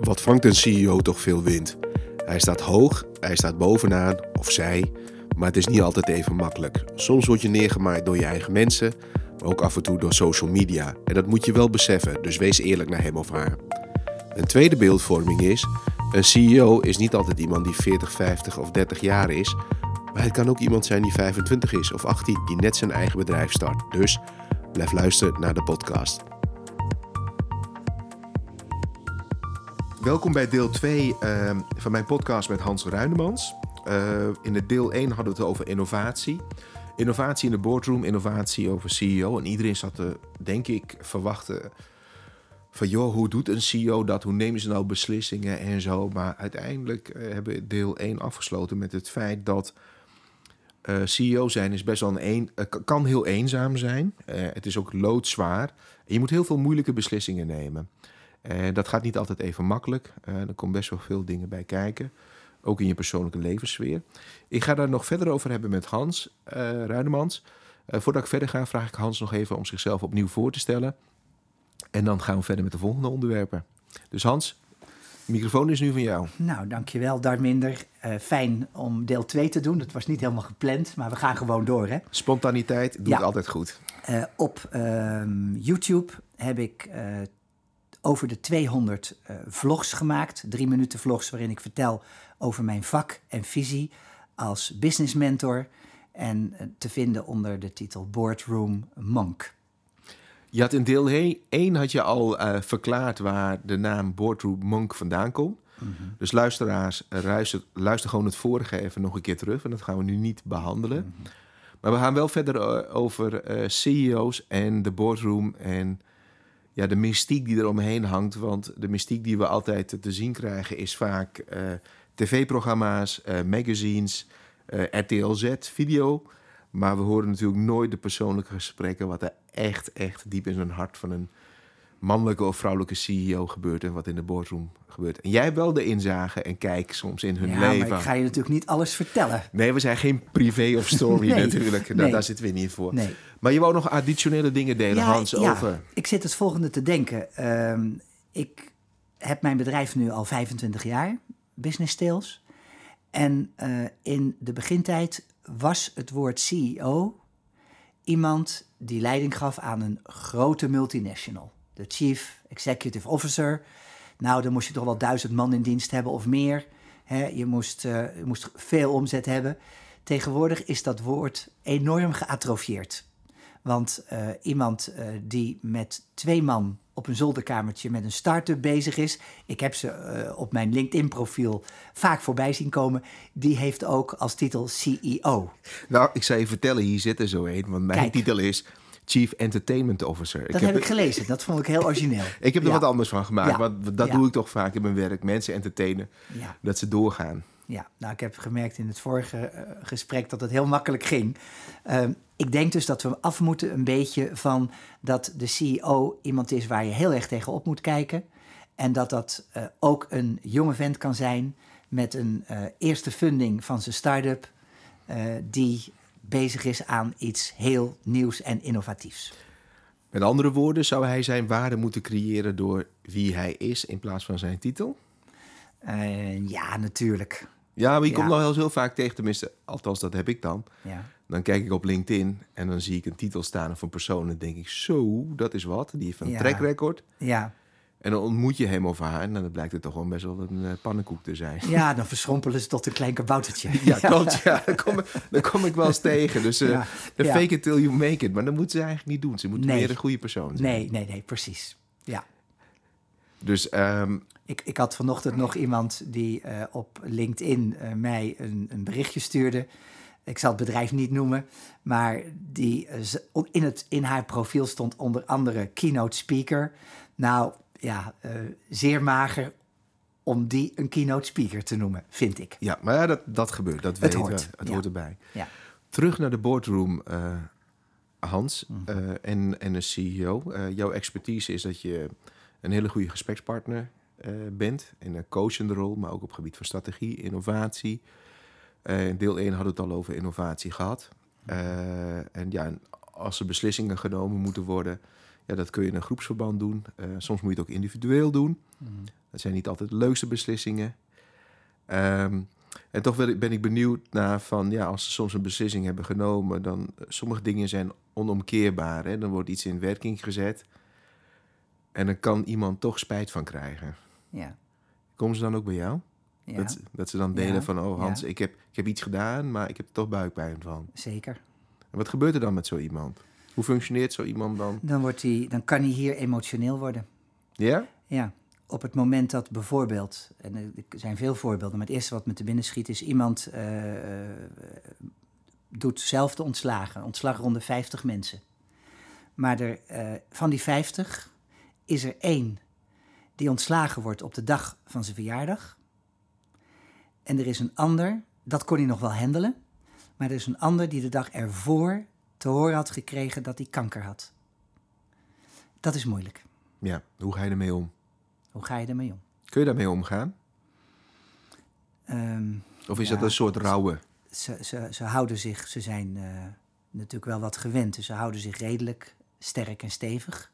Wat vangt een CEO toch veel wind? Hij staat hoog, hij staat bovenaan, of zij, maar het is niet altijd even makkelijk. Soms word je neergemaaid door je eigen mensen, maar ook af en toe door social media. En dat moet je wel beseffen, dus wees eerlijk naar hem of haar. Een tweede beeldvorming is: een CEO is niet altijd iemand die 40, 50 of 30 jaar is, maar het kan ook iemand zijn die 25 is of 18, die net zijn eigen bedrijf start. Dus blijf luisteren naar de podcast. Welkom bij deel 2 uh, van mijn podcast met Hans Ruinemans. Uh, in het deel 1 hadden we het over innovatie. Innovatie in de boardroom, innovatie over CEO. En iedereen zat te, denk ik, verwachten van... joh, hoe doet een CEO dat? Hoe nemen ze nou beslissingen en zo? Maar uiteindelijk uh, hebben we deel 1 afgesloten met het feit dat... Uh, CEO zijn is best wel een, kan heel eenzaam zijn. Uh, het is ook loodzwaar. Je moet heel veel moeilijke beslissingen nemen. En dat gaat niet altijd even makkelijk. er komt best wel veel dingen bij kijken. Ook in je persoonlijke levenssfeer. Ik ga daar nog verder over hebben met Hans Ruidemans. voordat ik verder ga, vraag ik Hans nog even om zichzelf opnieuw voor te stellen. En dan gaan we verder met de volgende onderwerpen. Dus Hans, de microfoon is nu van jou. Nou, dankjewel Darminder. Uh, fijn om deel 2 te doen. Dat was niet helemaal gepland, maar we gaan gewoon door. Hè? Spontaniteit doet ja. altijd goed. Uh, op uh, YouTube heb ik uh, over de 200 vlogs gemaakt. Drie minuten vlogs waarin ik vertel over mijn vak en visie als business mentor. En te vinden onder de titel Boardroom Monk. Je had in deel 1 had je al uh, verklaard waar de naam Boardroom Monk vandaan komt. Mm -hmm. Dus luisteraars, luister, luister gewoon het vorige even nog een keer terug. En dat gaan we nu niet behandelen. Mm -hmm. Maar we gaan wel verder over CEO's en de boardroom en ja, de mystiek die eromheen hangt. Want de mystiek die we altijd te zien krijgen is vaak tv-programma's, magazines, RTL Z, video. Maar we horen natuurlijk nooit de persoonlijke gesprekken, wat er echt, echt diep in zijn hart van een mannelijke of vrouwelijke CEO gebeurt en wat in de boardroom gebeurt. En jij hebt wel de inzage en kijk soms in hun ja, leven. Maar ik ga je natuurlijk niet alles vertellen. Nee, we zijn geen privé of story nee, natuurlijk. Nee. Daar zitten we niet voor. Nee. Maar je wou nog additionele dingen delen, ja, Hans, ja. over. Ik zit het volgende te denken. Um, ik heb mijn bedrijf nu al 25 jaar, Business Tales. En uh, in de begintijd was het woord CEO iemand die leiding gaf aan een grote multinational. De Chief Executive Officer. Nou, dan moest je toch wel duizend man in dienst hebben of meer. He, je, moest, uh, je moest veel omzet hebben. Tegenwoordig is dat woord enorm geatrofieerd. Want uh, iemand uh, die met twee man op een zolderkamertje met een start-up bezig is. Ik heb ze uh, op mijn LinkedIn-profiel vaak voorbij zien komen. Die heeft ook als titel CEO. Nou, ik zou je vertellen, hier zit er zo een. Want mijn Kijk. titel is Chief Entertainment Officer. Dat ik heb, heb ik gelezen. Dat vond ik heel origineel. ik heb er ja. wat anders van gemaakt. Ja. Want dat ja. doe ik toch vaak in mijn werk. Mensen entertainen. Dat ze doorgaan. Ja, nou, ik heb gemerkt in het vorige uh, gesprek dat het heel makkelijk ging. Uh, ik denk dus dat we af moeten een beetje van dat de CEO iemand is waar je heel erg tegenop moet kijken. En dat dat uh, ook een jonge vent kan zijn met een uh, eerste funding van zijn start-up, die bezig is aan iets heel nieuws en innovatiefs. Met andere woorden, zou hij zijn waarde moeten creëren door wie hij is in plaats van zijn titel? ja, natuurlijk. Ja, maar je ja. komt nog heel, heel vaak tegen, tenminste, althans dat heb ik dan. Ja. Dan kijk ik op LinkedIn en dan zie ik een titel staan van een persoon en denk ik, zo, dat is wat. Die heeft een ja. track record. Ja. En dan ontmoet je hem of haar en dan blijkt het toch gewoon best wel een uh, pannenkoek te zijn. Ja, dan verschrompelen ze tot een klein kaboutertje. ja, klopt. Ja, dan kom, dan kom ik wel eens tegen. Dus uh, ja. ja. fake it till you make it. Maar dat moeten ze eigenlijk niet doen. Ze moeten nee. meer een goede persoon zijn. Nee, nee, nee, precies. Ja. Dus... Um, ik, ik had vanochtend nog iemand die uh, op LinkedIn mij een, een, berichtje stuurde. Ik zal het bedrijf niet noemen, maar die, in, het, in haar profiel stond onder andere keynote speaker. Nou ja, zeer mager om die een keynote speaker te noemen, vind ik. Ja, maar ja, dat, dat gebeurt, dat weten we. Het ja. hoort erbij. Ja. Terug naar de boardroom, Hans, Mhm. mm. en, en de CEO. jouw expertise is dat je een hele goede gesprekspartner bent. In een coachende rol, maar ook op het gebied van strategie, innovatie. In deel 1 hadden we het al over innovatie gehad. Uh, en ja, als er beslissingen genomen moeten worden, ja, dat kun je in een groepsverband doen. soms moet je het ook individueel doen. Mhm. Dat zijn niet altijd de leukste beslissingen. Ehm, en toch ben ik benieuwd naar van, ja, als ze soms een beslissing hebben genomen, dan eh, sommige dingen zijn onomkeerbaar. Hè? Dan wordt iets in werking gezet en dan kan iemand toch spijt van krijgen. Ja. Komen ze dan ook bij jou? Ja, Dat, dat ze dan delen Ja, van, oh Hans, ja. ik, heb, ik heb iets gedaan, maar ik heb er toch buikpijn van. zeker. En wat gebeurt er dan met zo iemand? Hoe functioneert zo iemand dan? Dan, wordt hij, dan kan hij hier emotioneel worden. Ja? Ja, op het moment dat bijvoorbeeld, en er zijn veel voorbeelden, maar het eerste wat me te binnen schiet is iemand eh, eh, doet zelf de ontslagen, ontslagronde 50 mensen. Maar er, eh, van die 50 is er één die ontslagen wordt op de dag van zijn verjaardag. En er is een ander, dat kon hij nog wel handelen, maar er is een ander die de dag ervoor te horen had gekregen dat hij kanker had. Dat is moeilijk. Ja, hoe ga je ermee om? Hoe ga je ermee om? Kun je daarmee omgaan? Ehm, Of is Ja, dat een soort rouwen? ze, ze, ze houden zich, ze zijn eh, natuurlijk wel wat gewend, dus ze houden zich redelijk sterk en stevig.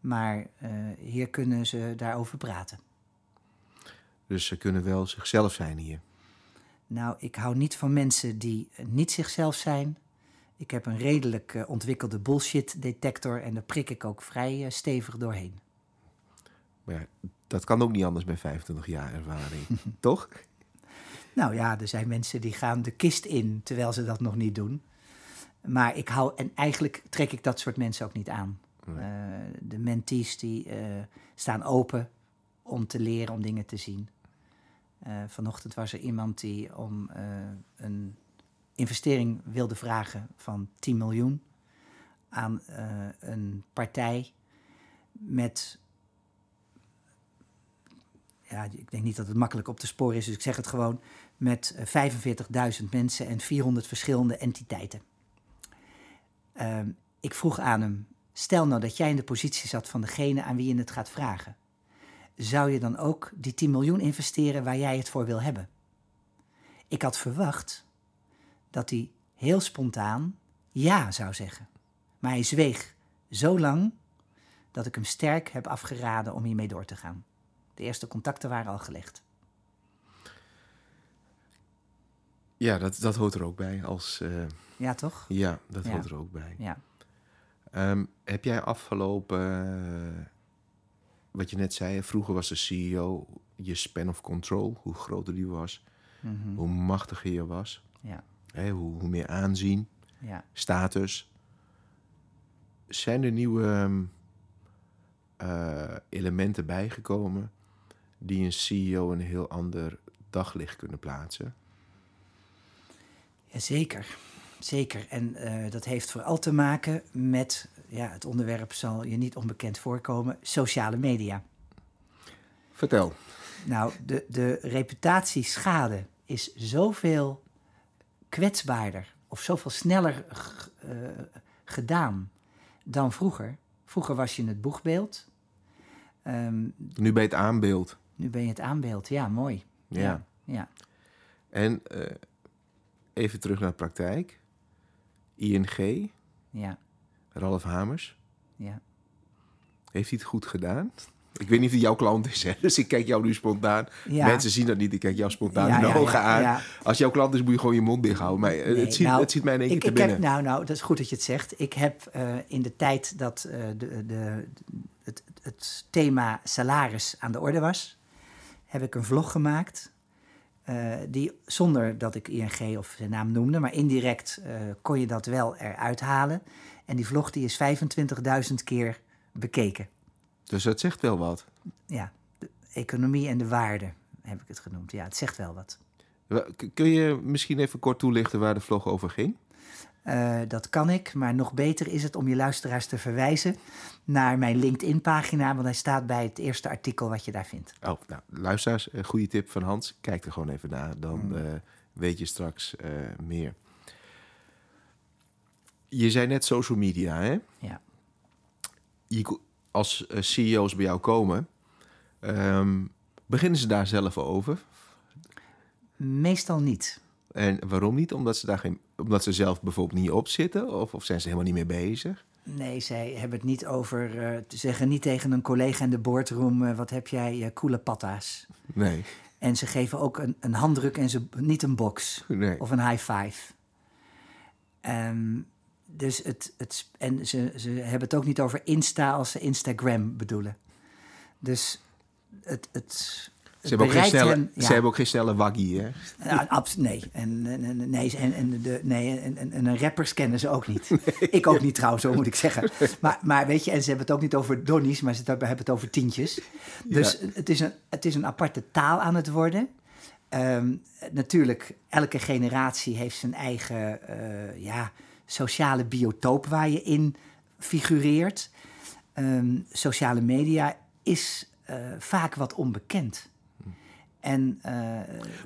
Maar eh, hier kunnen ze daarover praten. Dus ze kunnen wel zichzelf zijn hier. Nou, ik hou niet van mensen die niet zichzelf zijn. Ik heb een redelijk eh, ontwikkelde bullshit detector en daar prik ik ook vrij eh, stevig doorheen. Maar ja, dat kan ook niet anders met 25 jaar ervaring. Toch? Nou ja, er zijn mensen die gaan de kist in terwijl ze dat nog niet doen. Maar ik hou, en eigenlijk trek ik dat soort mensen ook niet aan. Nee. Eh, de mentees die staan open om te leren, om dingen te zien. Vanochtend was er iemand die om een investering wilde vragen van 10 miljoen aan eh, een partij met. Ja, ik denk niet dat het makkelijk op te sporen is, dus ik zeg het gewoon. Met eh, 45.000 mensen en 400 verschillende entiteiten. Ehm, ik vroeg aan hem: stel nou dat jij in de positie zat van degene aan wie je het gaat vragen. Zou je dan ook die 10 miljoen investeren waar jij het voor wil hebben? Ik had verwacht dat hij heel spontaan ja zou zeggen. Maar hij zweeg zo lang dat ik hem sterk heb afgeraden om hiermee door te gaan. De eerste contacten waren al gelegd. Ja, dat, dat hoort er ook bij. Als, eh, Ja, toch? ja, dat Ja. hoort er ook bij. Ja. Ehm, heb jij afgelopen, eh, wat je net zei, vroeger was de CEO je span of control, hoe groter die was, Mhm. hoe machtiger je was, Ja. Hè, hoe, hoe meer aanzien, Ja. status. Zijn er nieuwe ehm, eh, elementen bijgekomen die een CEO een heel ander daglicht kunnen plaatsen? Ja, zeker. Zeker. En eh, dat heeft vooral te maken met, ja, het onderwerp zal je niet onbekend voorkomen, sociale media. Vertel. Nou, de, de reputatieschade is zoveel kwetsbaarder of zoveel sneller eh, gedaan dan vroeger. Vroeger was je het boegbeeld. Ehm, Nu bij het aanbeeld. nu ben je het aanbeeld. Ja, mooi. Ja. Ja. ja. En eh, even terug naar de praktijk. ING, ja. Ralf Hamers, ja. heeft hij het goed gedaan? Ik weet niet of hij jouw klant is, hè? dus ik kijk jou nu spontaan. Ja. Mensen zien dat niet, ik kijk jou spontaan Ja, in de ja, ogen aan. Als jouw klant is, moet je gewoon je mond dicht houden. Maar eh, Nee, het, ziet, nou, het ziet mij in één keer te binnen. heb, nou, nou, dat is goed dat je het zegt. Ik heb eh, in de tijd dat eh, de, de, het, het thema salaris aan de orde was, heb ik een vlog gemaakt. die zonder dat ik ING of zijn naam noemde, maar indirect kon je dat wel eruit halen. En die vlog die is 25.000 keer bekeken. Dus dat zegt wel wat. Ja, de economie en de waarde heb ik het genoemd. Ja, het zegt wel wat. Kun je misschien even kort toelichten waar de vlog over ging? Eh, dat kan ik, maar nog beter is het om je luisteraars te verwijzen naar mijn LinkedIn-pagina, want hij staat bij het eerste artikel wat je daar vindt. Oh, nou, luisteraars, een goede tip van Hans. Kijk er gewoon even naar, dan Hmm. eh, weet je straks eh, meer. Je zei net social media, hè? Ja. Je, als eh, CEO's bij jou komen, ehm, beginnen ze daar zelf over? Meestal niet. En waarom niet? Omdat ze, daar geen, omdat ze zelf bijvoorbeeld niet op zitten? Of, of zijn ze helemaal niet mee bezig? Nee, zij hebben het niet over. uh, te zeggen niet tegen een collega in de boardroom: uh, wat heb jij uh, coole patta's? Nee. En ze geven ook een, een handdruk en ze, niet een box Nee. of een high five. Ehm, dus het, het, en ze, ze hebben het ook niet over Insta als ze Instagram bedoelen. Dus het. het ze hebben, ook geen snelle, hen- ja. ze hebben ook geen snelle waggie, hè? Ja, abs- nee. En, en, en- nee, en, en, de, nee en, en, en rappers kennen ze ook niet. Ik ook niet trouwens, zo moet ik zeggen. Maar, maar weet je, en ze hebben het ook niet over donnies, maar ze hebben het over tientjes. Dus het, is een, het is een aparte taal aan het worden. Ehm, natuurlijk, elke generatie heeft zijn eigen eh, ja, sociale biotoop waar je in figureert. Ehm, sociale media is eh, vaak wat onbekend. En eh,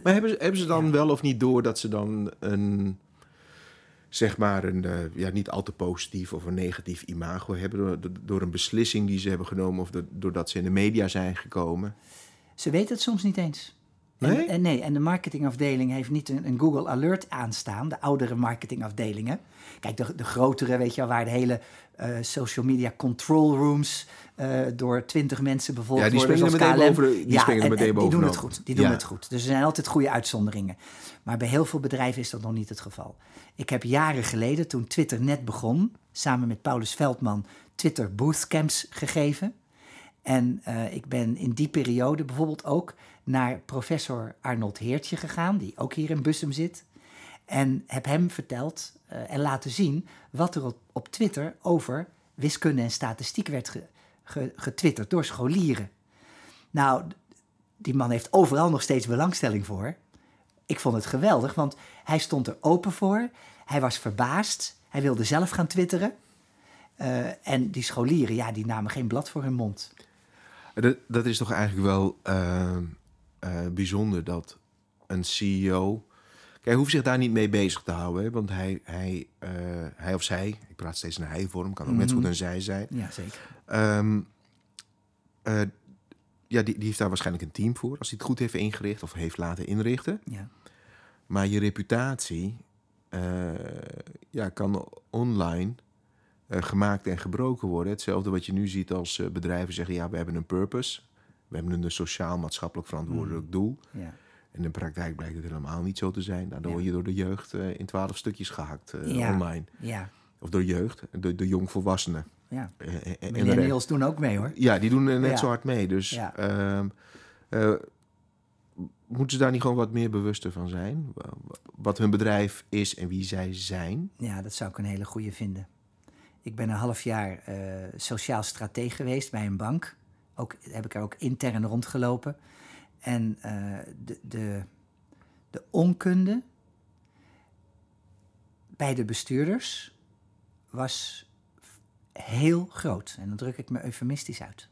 Maar hebben ze, hebben ze dan wel of niet door dat ze dan een, zeg maar, een, eh, ja, niet al te positief of een negatief imago hebben door, door- een beslissing die ze hebben genomen of do- doordat ze in de media zijn gekomen? Ze weten het soms niet eens. Nee? En, en nee, en de marketingafdeling heeft niet een, een Google Alert aanstaan, de oudere marketingafdelingen. Kijk, de, de grotere, weet je wel, waar de hele eh, social media control rooms eh, door twintig mensen bevolkt Ja, die worden. springen zoals meteen KLM. boven- die springen er en- meteen en Die doen het goed, die doen Ja. het goed. Dus er zijn altijd goede uitzonderingen. Maar bij heel veel bedrijven is dat nog niet het geval. Ik heb jaren geleden, toen Twitter net begon, samen met Paulus Veldman, Twitter bootcamps gegeven. En eh, ik ben in die periode bijvoorbeeld ook naar professor Arnold Heertje gegaan, die ook hier in Bussum zit. En heb hem verteld eh, en laten zien wat er op, Twitter over wiskunde en statistiek werd ge- ge- getwitterd door scholieren. Nou, die man heeft overal nog steeds belangstelling voor. Ik vond het geweldig, want hij stond er open voor. Hij was verbaasd. Hij wilde zelf gaan twitteren. Eh, en die scholieren, ja, die namen geen blad voor hun mond. Dat, dat is toch eigenlijk wel eh, eh, bijzonder dat een CEO. Kijk, hij hoeft zich daar niet mee bezig te houden, hè, want hij, hij, eh, hij of zij, ik praat steeds in hij-vorm, kan ook net zo goed een zij zijn. Ja, zeker. Ehm, eh, ja, die, die heeft daar waarschijnlijk een team voor, als hij het goed heeft ingericht of heeft laten inrichten. Ja. Maar je reputatie ja, kan online gemaakt en gebroken worden. Hetzelfde wat je nu ziet als bedrijven zeggen: ja, we hebben een purpose. We hebben een sociaal-maatschappelijk verantwoordelijk doel. Ja. En in de praktijk blijkt het helemaal niet zo te zijn. Nou, Ja. word je door de jeugd eh, in twaalf stukjes gehakt eh, Ja. online. Ja. Of door jeugd, de, de jongvolwassenen. ja. Eh, en Millennials doen ook mee hoor. ja, die doen er net zo hard mee. Dus ehm, eh, moeten ze daar niet gewoon wat meer bewuster van zijn? Wa- Wat hun bedrijf is en wie zij zijn? Ja, dat zou ik een hele goede vinden. Ik ben een half jaar sociaal strateeg geweest bij een bank. Ook, heb ik er ook intern rondgelopen. En eh, de, de, de onkunde bij de bestuurders was heel groot. En dan druk ik me eufemistisch uit.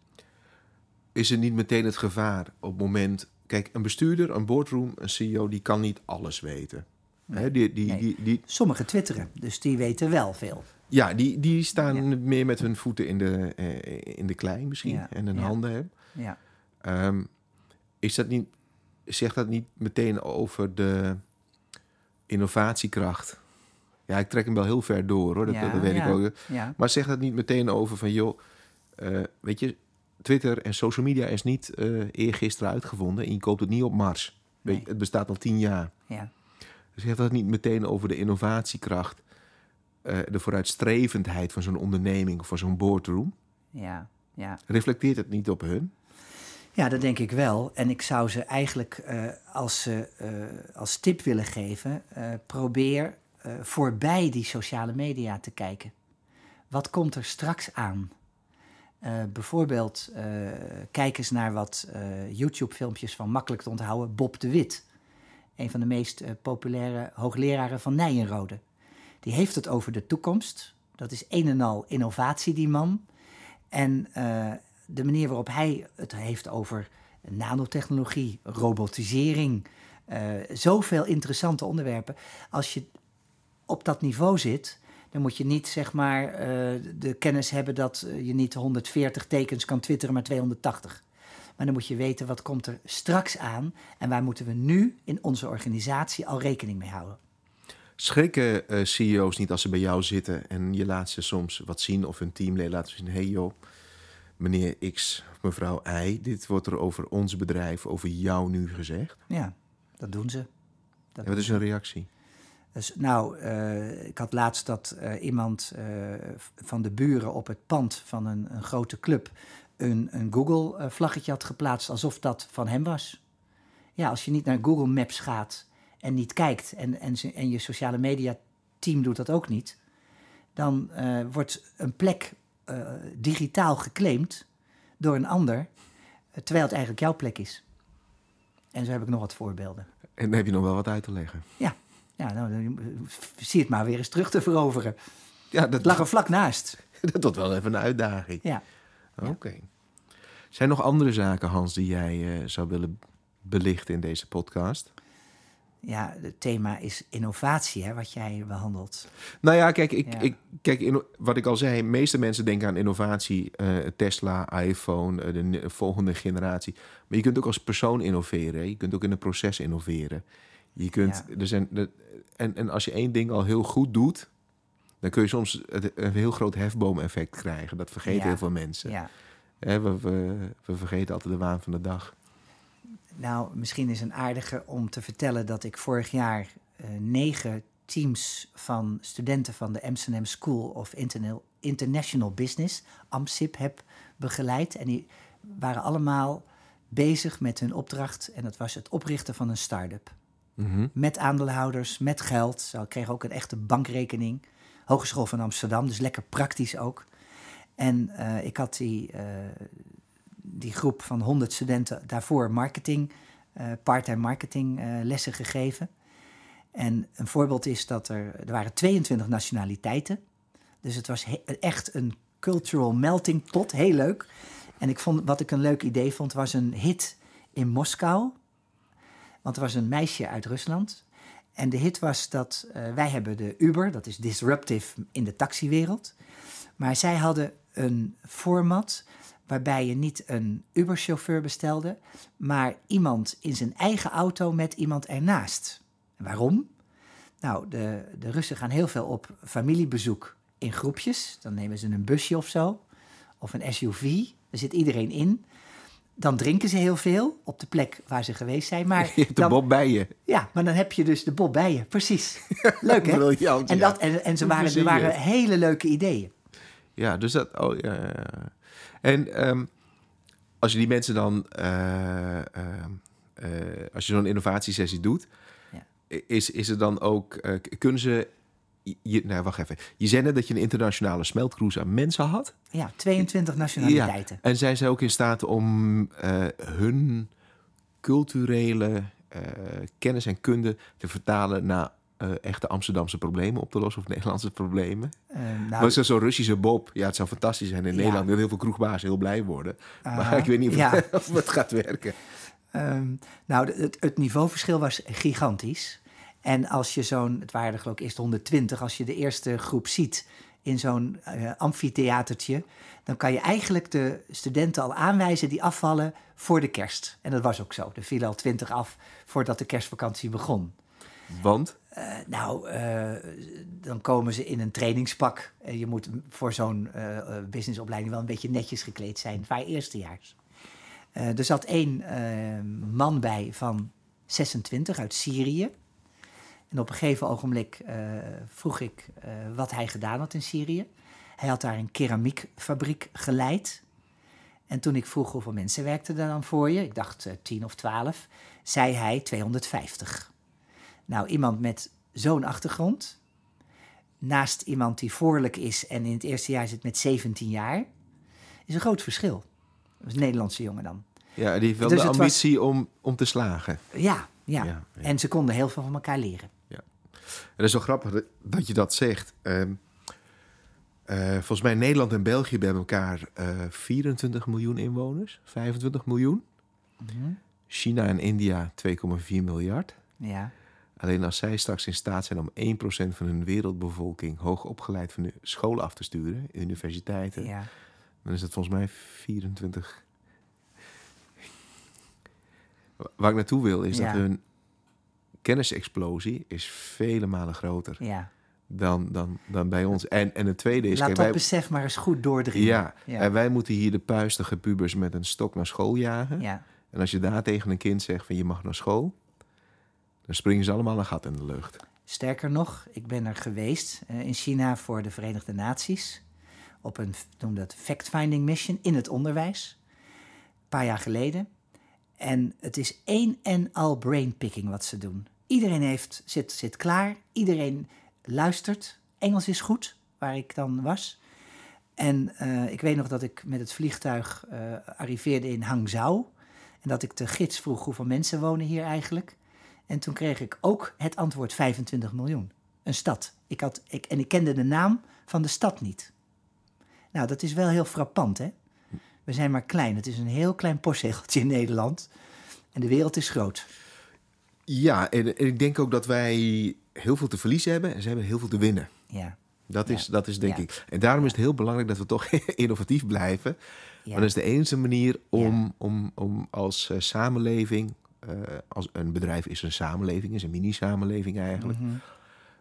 Is er niet meteen het gevaar op het moment... Kijk, een bestuurder, een boardroom, een CEO, die kan niet alles weten. Hè, die, die, nee. die, die, Sommigen twitteren, dus die weten wel veel. ja, die, die staan Ja. meer met hun voeten in de, eh, in de klei misschien. Ja, En hun ja. handen hebben. Ja, Ehm, is dat niet, zegt dat niet meteen over de innovatiekracht? Ja, ik trek hem wel heel ver door hoor, dat, weet ik ook. ja, Maar zegt dat niet meteen over van, joh, eh, weet je, Twitter en social media is niet eh eergisteren uitgevonden en je koopt het niet op Mars. Weet je, het bestaat al tien jaar. ja. Zegt dat niet meteen over de innovatiekracht, eh, de vooruitstrevendheid van zo'n onderneming of van zo'n boardroom? ja, ja. Reflecteert het niet op hun? Ja, dat denk ik wel. En ik zou ze eigenlijk eh, als, ze, eh, als tip willen geven: probeer voorbij die sociale media te kijken. Wat komt er straks aan? Bijvoorbeeld, eh, kijk eens naar wat YouTube-filmpjes van makkelijk te onthouden Bob de Wit. Een van de meest eh, populaire hoogleraren van Nijenrode. Die heeft het over de toekomst. Dat is een en al innovatie, die man. En eh, de manier waarop hij het heeft over nanotechnologie, robotisering, eh, zoveel interessante onderwerpen. Als je op dat niveau zit, dan moet je niet zeg maar de kennis hebben dat je niet 140 tekens kan twitteren, maar 280. Maar dan moet je weten wat komt er straks aan en waar moeten we nu in onze organisatie al rekening mee houden. Schrikken eh, CEO's niet als ze bij jou zitten en je laat ze soms wat zien of hun teamleden laten zien: hey joh, meneer X of mevrouw Y, dit wordt er over ons bedrijf, over jou nu gezegd. Ja, dat doen ze. Dat En wat is hun reactie? Dus, nou, eh, ik had laatst dat eh, iemand van de buren op het pand van een, een grote club een, een Google-vlaggetje had geplaatst alsof dat van hem was. Ja, als je niet naar Google Maps gaat en niet kijkt en, en, en je sociale media team doet dat ook niet, dan eh, wordt een plek eh, digitaal geclaimd door een ander, eh, terwijl het eigenlijk jouw plek is. En zo heb ik nog wat voorbeelden. En dan heb je nog wel wat uit te leggen. Ja, ja nou, dan, eh, zie het maar weer eens terug te veroveren. Ja, dat, Het lag er vlak naast. dat wordt wel even een uitdaging. Ja. Oké. Zijn er nog andere zaken, Hans, die jij eh, zou willen belichten in deze podcast? Ja, het thema is innovatie, hè, wat jij behandelt. Nou ja, kijk, ik, Ja. ik, kijk inno- wat ik al zei, de meeste mensen denken aan innovatie, eh, Tesla, iPhone, eh, de volgende generatie. Maar je kunt ook als persoon innoveren. hè. Je kunt ook in een proces innoveren. Je kunt, er zijn, er- en, en als je één ding al heel goed doet, dan kun je soms een heel groot hefboom-effect krijgen. Dat vergeten Ja. heel veel mensen. Ja. Hè, we, we, we vergeten altijd de waan van de dag. Nou, misschien is een aardige om te vertellen dat ik vorig jaar eh, negen teams van studenten van de Amsterdam School of Interna- International Business, AMSIP, heb begeleid. En die waren allemaal bezig met hun opdracht en dat was het oprichten van een start-up. Mhm. met aandeelhouders, met geld. Ze kregen ook een echte bankrekening. Hogeschool van Amsterdam, dus lekker praktisch ook. En eh, ik had die, eh, die groep van 100 studenten daarvoor marketing, eh part-time marketing lessen gegeven. En een voorbeeld is dat er, er waren 22 nationaliteiten. Dus het was echt een cultural melting pot, heel leuk. En ik vond, wat ik een leuk idee vond, was een hit in Moskou. Want er was een meisje uit Rusland. En de hit was dat eh, wij hebben de Uber, dat is disruptive in de taxiwereld. Maar zij hadden een format waarbij je niet een Uber-chauffeur bestelde, maar iemand in zijn eigen auto met iemand ernaast. Waarom? Nou, de, de Russen gaan heel veel op familiebezoek in groepjes. Dan nemen ze een busje of zo, of een SUV. Daar zit iedereen in. Dan drinken ze heel veel op de plek waar ze geweest zijn. Maar Je hebt de dan, Bob bij je. ja, maar dan heb je dus de Bob bij je. Precies. Leuk, hè? Briljant, En, ja. dat, en, en ze waren, er waren hele leuke ideeën. Ja, dus dat. Oh, ja, ja. En ehm, als je die mensen dan. eh, ehm, eh, als je zo'n innovatiesessie doet. Ja. Is, is het dan ook. eh, kunnen ze. Je, nou, wacht even. Je zei net dat je een internationale smeltkroes aan mensen had. Ja, 22 nationaliteiten. En zijn ze ook in staat om eh, hun culturele eh, kennis en kunde te vertalen naar eh, echte Amsterdamse problemen op te lossen of Nederlandse problemen? Nou, Was er zo'n Russische Bob? Ja, het zou fantastisch zijn in Ja. Nederland. Heel veel kroegbazen heel blij worden. Maar ik weet niet of, ja. het, of het gaat werken. Ehm, nou, het, het niveauverschil was gigantisch. En als je zo'n, het waren er geloof ik eerst 120, als je de eerste groep ziet in zo'n eh, amfitheatertje, dan kan je eigenlijk de studenten al aanwijzen die afvallen voor de kerst. En dat was ook zo. Er vielen al 20 af voordat de kerstvakantie begon. Want Eh, nou, eh, dan komen ze in een trainingspak. En je moet voor zo'n businessopleiding wel een beetje netjes gekleed zijn. Het waren eerstejaars. Er zat één man bij van 26 uit Syrië. En op een gegeven ogenblik eh, vroeg ik eh, wat hij gedaan had in Syrië. Hij had daar een keramiekfabriek geleid. En toen ik vroeg hoeveel mensen werkten er dan voor je, ik dacht eh, 10 of 12, zei hij 250. Nou, iemand met zo'n achtergrond, naast iemand die voorlijk is en in het eerste jaar zit met 17 jaar, is een groot verschil. Dat is een Nederlandse jongen dan. ja, die heeft wel Dus de was- ambitie om, om te slagen. Ja, ja, Ja, ja. En ze konden heel veel van elkaar leren. En dat is wel grappig dat- dat je dat zegt. Ehm, eh, volgens mij Nederland en België bij elkaar eh 24 miljoen inwoners. 25 miljoen. China en India 2,4 miljard. Ja, Alleen als zij straks in staat zijn om 1% van hun wereldbevolking hoog opgeleid van de scholen af te sturen, universiteiten, ja. dan is het volgens mij 24. Waar ik naartoe wil is Ja. dat hun kennisexplosie is vele malen groter Ja. dan, dan, dan bij ons. En, en het tweede is... Laat kijk, dat wij, besef maar eens goed doordringen. ja, Ja. en wij moeten hier de puistige pubers met een stok naar school jagen. Ja. En als je daar tegen een kind zegt van je mag naar school... dan springen ze allemaal een gat in de lucht. Sterker nog, ik ben er geweest eh, in China voor de Verenigde Naties. Op een, noem dat, fact-finding mission in het onderwijs. Een paar jaar geleden. En het is één en al brainpicking wat ze doen. Iedereen heeft, zit, zit klaar, iedereen luistert. Engels is goed, waar ik dan was. En eh, ik weet nog dat ik met het vliegtuig eh, arriveerde in Hangzhou. En dat ik de gids vroeg hoeveel mensen wonen hier eigenlijk. En toen kreeg ik ook het antwoord 25 miljoen. Een stad. Ik had, ik, en ik kende de naam van de stad niet. Nou, dat is wel heel frappant, hè? We zijn maar klein. Het is een heel klein postzegeltje in Nederland. En de wereld is groot. Ja, en, en ik denk ook dat wij heel veel te verliezen hebben... en ze hebben heel veel te winnen. Ja, Dat Ja. is, dat is denk Ja. ik. En daarom is het heel belangrijk dat we toch innovatief blijven. ja. Want dat is de enige manier om, om, om als eh, samenleving... eh, als een bedrijf is een samenleving, is een mini-samenleving eigenlijk... Mhm.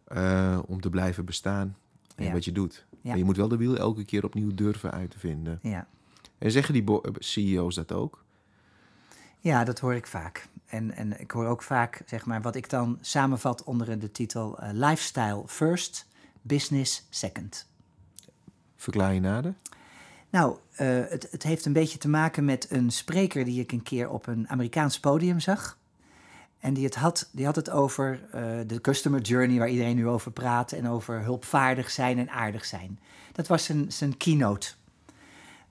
eh, om te blijven bestaan Ja. wat je doet. Ja. Maar je moet wel de wiel elke keer opnieuw durven uit te vinden. ja. En zeggen die CEO's dat ook? Ja, dat hoor ik vaak. En, en ik hoor ook vaak, zeg maar, wat ik dan samenvat onder de titel eh, Lifestyle First, Business Second. Verklaar je nader? Nou, eh, het, het heeft een beetje te maken met een spreker die ik een keer op een Amerikaans podium zag. En die, het had, die had het over eh, de customer journey, waar iedereen nu over praat. En over hulpvaardig zijn en aardig zijn. Dat was zijn, zijn keynote.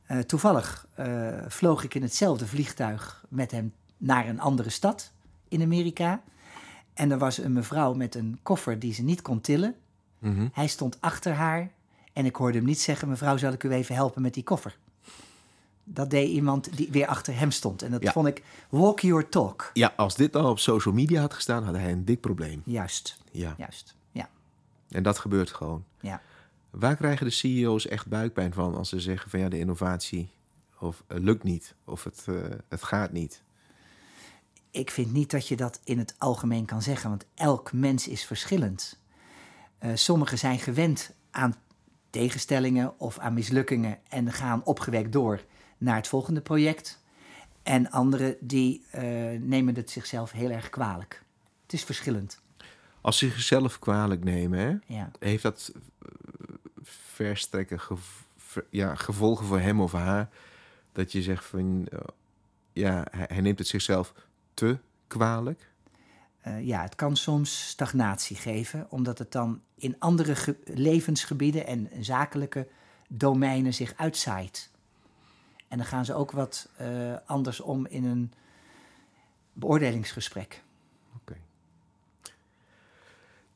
Eh, toevallig eh, vloog ik in hetzelfde vliegtuig met hem naar een andere stad in Amerika. En er was een mevrouw met een koffer die ze niet kon tillen. Mhm. Hij stond achter haar en ik hoorde hem niet zeggen: Mevrouw, zal ik u even helpen met die koffer? Dat deed iemand die weer achter hem stond. En dat Ja. vond ik walk your talk. Ja, als dit al op social media had gestaan, had hij een dik probleem. Juist, Ja, juist. Ja, en dat gebeurt gewoon. ja. Waar krijgen de CEO's echt buikpijn van als ze zeggen van ja, de innovatie of eh, lukt niet of het, eh, het gaat niet? Ik vind niet dat je dat in het algemeen kan zeggen, want elk mens is verschillend. Eh, sommigen zijn gewend aan tegenstellingen of aan mislukkingen en gaan opgewekt door naar het volgende project. En anderen die nemen het zichzelf heel erg kwalijk. Het is verschillend. Als ze zichzelf kwalijk nemen, hè, Ja. heeft dat verstrekken ja, gevolgen voor hem of haar? Dat je zegt van eh, ja, hij, neemt het zichzelf te kwalijk. Eh, ja, het kan soms stagnatie geven, omdat het dan in andere ge- levensgebieden en zakelijke domeinen zich uitzaait. En dan gaan ze ook wat eh, anders om in een beoordelingsgesprek.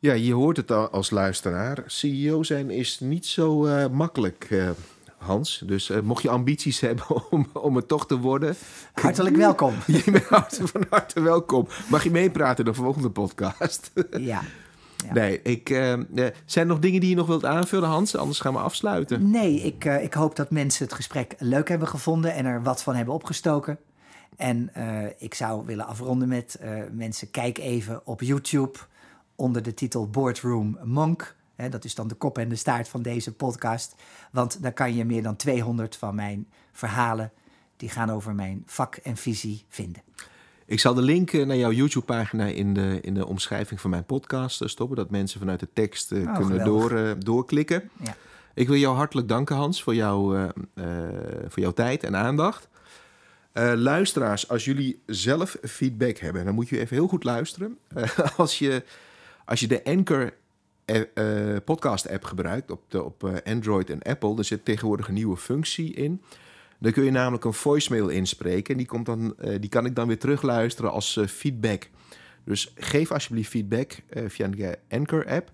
Ja, je hoort het al als luisteraar. CEO zijn is niet zo eh, makkelijk, eh, Hans. Dus eh, mocht je ambities hebben om, om het toch te worden, Hartelijk welkom. je bent van harte welkom. Mag je meepraten in de volgende podcast? Ja. Ja. Nee, ik, zijn er nog dingen die je nog wilt aanvullen, Hans? Anders gaan we afsluiten. Nee, ik, ik hoop dat mensen het gesprek leuk hebben gevonden en er wat van hebben opgestoken. En ik zou willen afronden met mensen, kijk even op YouTube onder de titel Boardroom Monk. Dat is dan de kop en de staart van deze podcast. Want daar kan je meer dan 200 van mijn verhalen, die gaan over mijn vak en visie, vinden. Ik zal de link eh, naar jouw YouTube-pagina in de, in de omschrijving van mijn podcast eh, stoppen. Dat mensen vanuit de tekst eh, Oh, kunnen door, doorklikken. Ja. Ik wil jou hartelijk danken, Hans, voor, jou, voor jouw tijd en aandacht. Luisteraars, als jullie zelf feedback hebben, dan moet je even heel goed luisteren. Als, je, als je de Anchor eh, eh, podcast app gebruikt op, de, op eh, Android en Apple, er zit tegenwoordig een nieuwe functie in. Dan kun je namelijk een voicemail inspreken. En die, komt dan, die kan ik dan weer terugluisteren als feedback. Dus geef alsjeblieft feedback via de Anchor-app.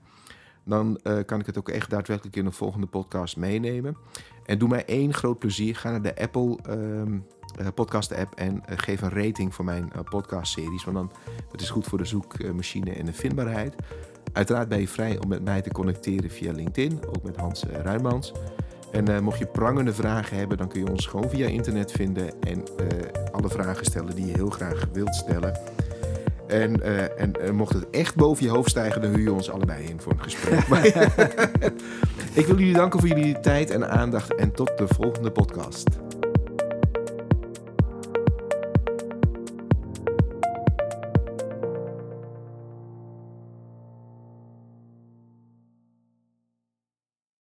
Dan kan ik het ook echt daadwerkelijk in een volgende podcast meenemen. En doe mij één groot plezier. Ga naar de Apple ehm, eh, podcast-app en eh, geef een rating voor mijn eh, podcast-series. Want dan, dat is goed voor de zoekmachine en de vindbaarheid. Uiteraard ben je vrij om met mij te connecteren via LinkedIn, ook met Hans Ruijmans. En uh, mocht je prangende vragen hebben, dan kun je ons gewoon via internet vinden en uh, alle vragen stellen die je heel graag wilt stellen. En, eh, en eh, mocht het echt boven je hoofd stijgen, dan huur je ons allebei in voor een gesprek. Maar- ik wil jullie danken voor jullie tijd en aandacht en tot de volgende podcast.